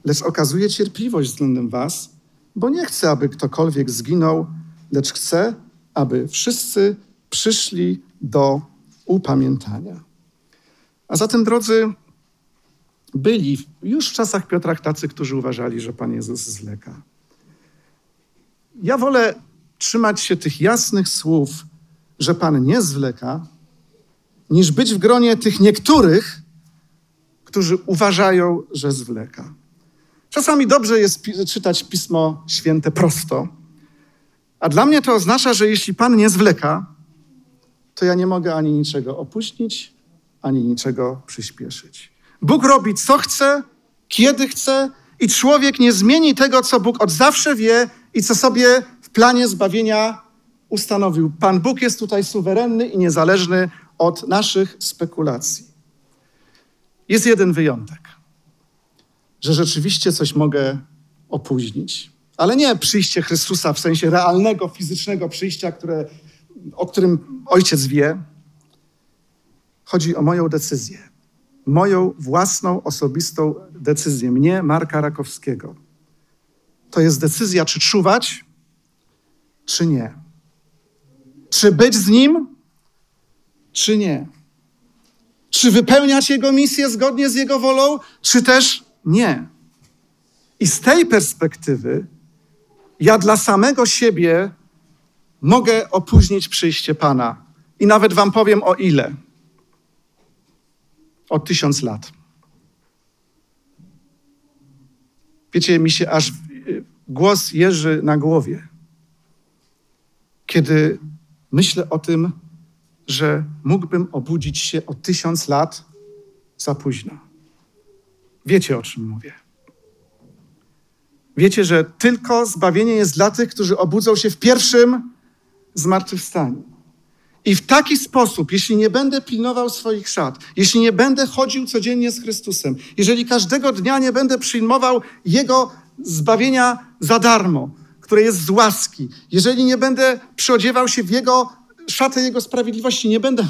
lecz okazuje cierpliwość względem was, bo nie chce, aby ktokolwiek zginął, lecz chce, aby wszyscy przyszli do upamiętania. A zatem, drodzy, byli już w czasach Piotra tacy, którzy uważali, że Pan Jezus zleka. Ja wolę trzymać się tych jasnych słów, że Pan nie zwleka, niż być w gronie tych niektórych, którzy uważają, że zwleka. Czasami dobrze jest czytać Pismo Święte prosto, a dla mnie to oznacza, że jeśli Pan nie zwleka, to ja nie mogę ani niczego opóźnić, ani niczego przyspieszyć. Bóg robi co chce, kiedy chce i człowiek nie zmieni tego, co Bóg od zawsze wie i co sobie w planie zbawienia ustanowił. Pan Bóg jest tutaj suwerenny i niezależny od naszych spekulacji. Jest jeden wyjątek, że rzeczywiście coś mogę opóźnić. Ale nie przyjście Chrystusa w sensie realnego, fizycznego przyjścia, które, o którym ojciec wie. Chodzi o moją decyzję. Moją własną, osobistą decyzję. Mnie, Marka Rakowskiego. To jest decyzja, czy czuwać, czy nie. Czy być z nim, czy nie. Czy wypełniać jego misję zgodnie z jego wolą, czy też nie. I z tej perspektywy ja dla samego siebie mogę opóźnić przyjście Pana. I nawet Wam powiem o ile. O tysiąc lat. Wiecie, mi się aż głos jeży na głowie, kiedy myślę o tym, że mógłbym obudzić się o tysiąc lat za późno. Wiecie, o czym mówię. Wiecie, że tylko zbawienie jest dla tych, którzy obudzą się w pierwszym zmartwychwstaniu. I w taki sposób, jeśli nie będę pilnował swoich szat, jeśli nie będę chodził codziennie z Chrystusem, jeżeli każdego dnia nie będę przyjmował Jego zbawienia za darmo, które jest z łaski, jeżeli nie będę przyodziewał się w Jego szatę Jego sprawiedliwości, nie będę,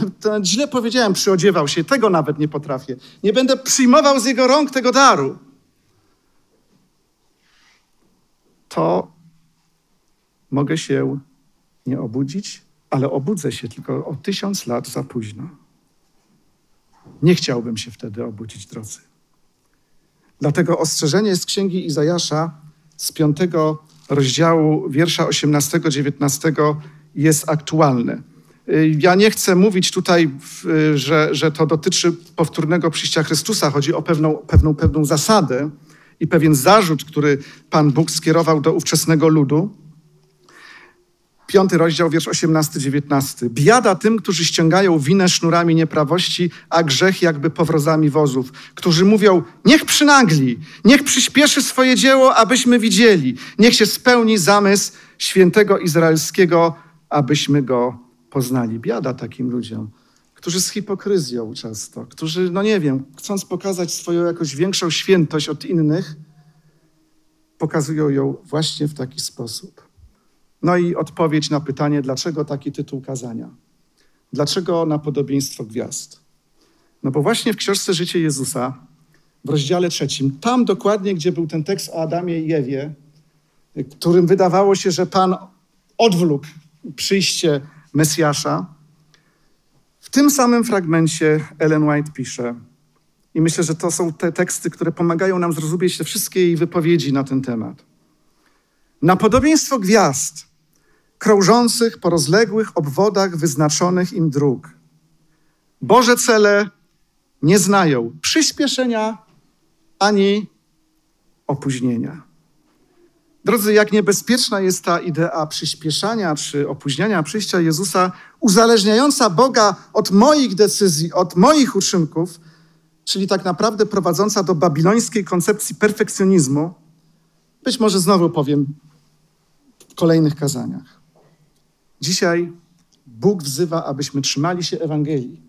źle powiedziałem, przyodziewał się, tego nawet nie potrafię, nie będę przyjmował z Jego rąk tego daru, to mogę się nie obudzić, ale obudzę się tylko o tysiąc lat za późno. Nie chciałbym się wtedy obudzić, drodzy. Dlatego ostrzeżenie z księgi Izajasza z piątego rozdziału, wiersza 18-19 jest aktualne. Ja nie chcę mówić tutaj, że, że to dotyczy powtórnego przyjścia Chrystusa. Chodzi o pewną, pewną, pewną zasadę, i pewien zarzut, który Pan Bóg skierował do ówczesnego ludu. Piąty rozdział, wiersz 18-19. Biada tym, którzy ściągają winę sznurami nieprawości, a grzech jakby powrozami wozów, którzy mówią, niech przynagli, niech przyspieszy swoje dzieło, abyśmy widzieli, niech się spełni zamysł świętego izraelskiego, abyśmy go poznali. Biada takim ludziom którzy z hipokryzją często, którzy, no nie wiem, chcąc pokazać swoją jakąś większą świętość od innych, pokazują ją właśnie w taki sposób. No i odpowiedź na pytanie, dlaczego taki tytuł kazania? Dlaczego na podobieństwo gwiazd? No bo właśnie w książce Życie Jezusa, w rozdziale trzecim, tam dokładnie, gdzie był ten tekst o Adamie i Ewie, którym wydawało się, że Pan odwlókł przyjście Mesjasza, w tym samym fragmencie Ellen White pisze, i myślę, że to są te teksty, które pomagają nam zrozumieć te wszystkie jej wypowiedzi na ten temat. Na podobieństwo gwiazd, krążących po rozległych obwodach wyznaczonych im dróg. Boże cele nie znają przyspieszenia ani opóźnienia. Drodzy, jak niebezpieczna jest ta idea przyspieszania czy opóźniania przyjścia Jezusa, uzależniająca Boga od moich decyzji, od moich uczynków, czyli tak naprawdę prowadząca do babilońskiej koncepcji perfekcjonizmu, być może znowu powiem w kolejnych kazaniach. Dzisiaj Bóg wzywa, abyśmy trzymali się Ewangelii,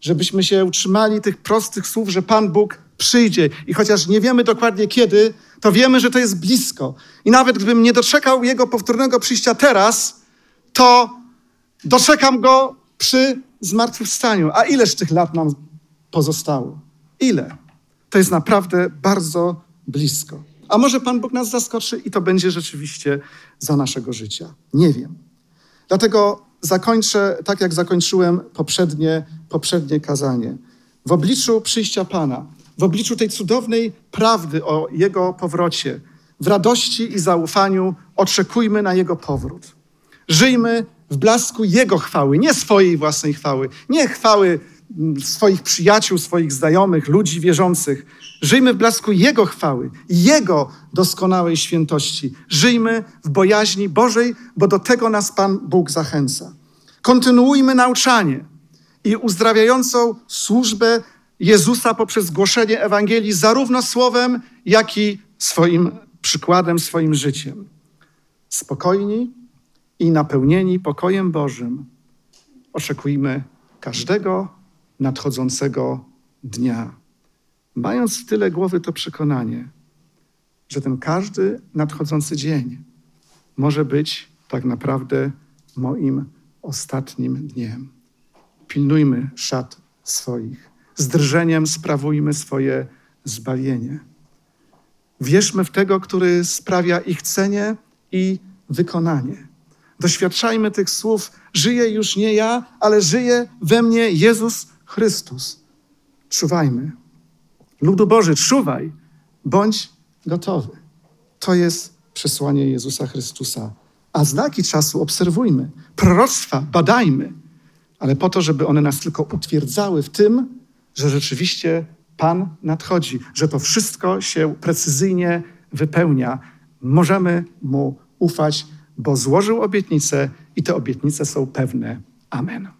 żebyśmy się utrzymali tych prostych słów, że Pan Bóg przyjdzie. I chociaż nie wiemy dokładnie kiedy, to wiemy, że to jest blisko. I nawet gdybym nie doczekał Jego powtórnego przyjścia teraz, to doczekam Go przy zmartwychwstaniu. A ileż tych lat nam pozostało? Ile? To jest naprawdę bardzo blisko. A może Pan Bóg nas zaskoczy i to będzie rzeczywiście za naszego życia? Nie wiem. Dlatego zakończę tak, jak zakończyłem poprzednie, poprzednie kazanie. W obliczu przyjścia Pana, w obliczu tej cudownej prawdy o Jego powrocie, w radości i zaufaniu oczekujmy na Jego powrót. Żyjmy w blasku Jego chwały, nie swojej własnej chwały, nie chwały mm, swoich przyjaciół, swoich znajomych, ludzi wierzących. Żyjmy w blasku Jego chwały, Jego doskonałej świętości. Żyjmy w bojaźni Bożej, bo do tego nas Pan Bóg zachęca. Kontynuujmy nauczanie i uzdrawiającą służbę Jezusa poprzez głoszenie Ewangelii zarówno słowem, jak i swoim przykładem, swoim życiem. Spokojni i napełnieni pokojem Bożym oczekujmy każdego nadchodzącego dnia. mając w tyle głowy to przekonanie, że ten każdy nadchodzący dzień może być tak naprawdę moim ostatnim dniem. Pilnujmy szat swoich. Z drżeniem sprawujmy swoje zbawienie. Wierzmy w tego, który sprawia ich cenie i wykonanie. Doświadczajmy tych słów: Żyje już nie ja, ale żyje we mnie Jezus Chrystus. Czuwajmy. Ludu Boży, czuwaj, bądź gotowy. To jest przesłanie Jezusa Chrystusa. A znaki czasu obserwujmy, proroctwa badajmy, ale po to, żeby one nas tylko utwierdzały w tym, że rzeczywiście Pan nadchodzi, że to wszystko się precyzyjnie wypełnia. Możemy Mu ufać, bo złożył obietnice i te obietnice są pewne. Amen.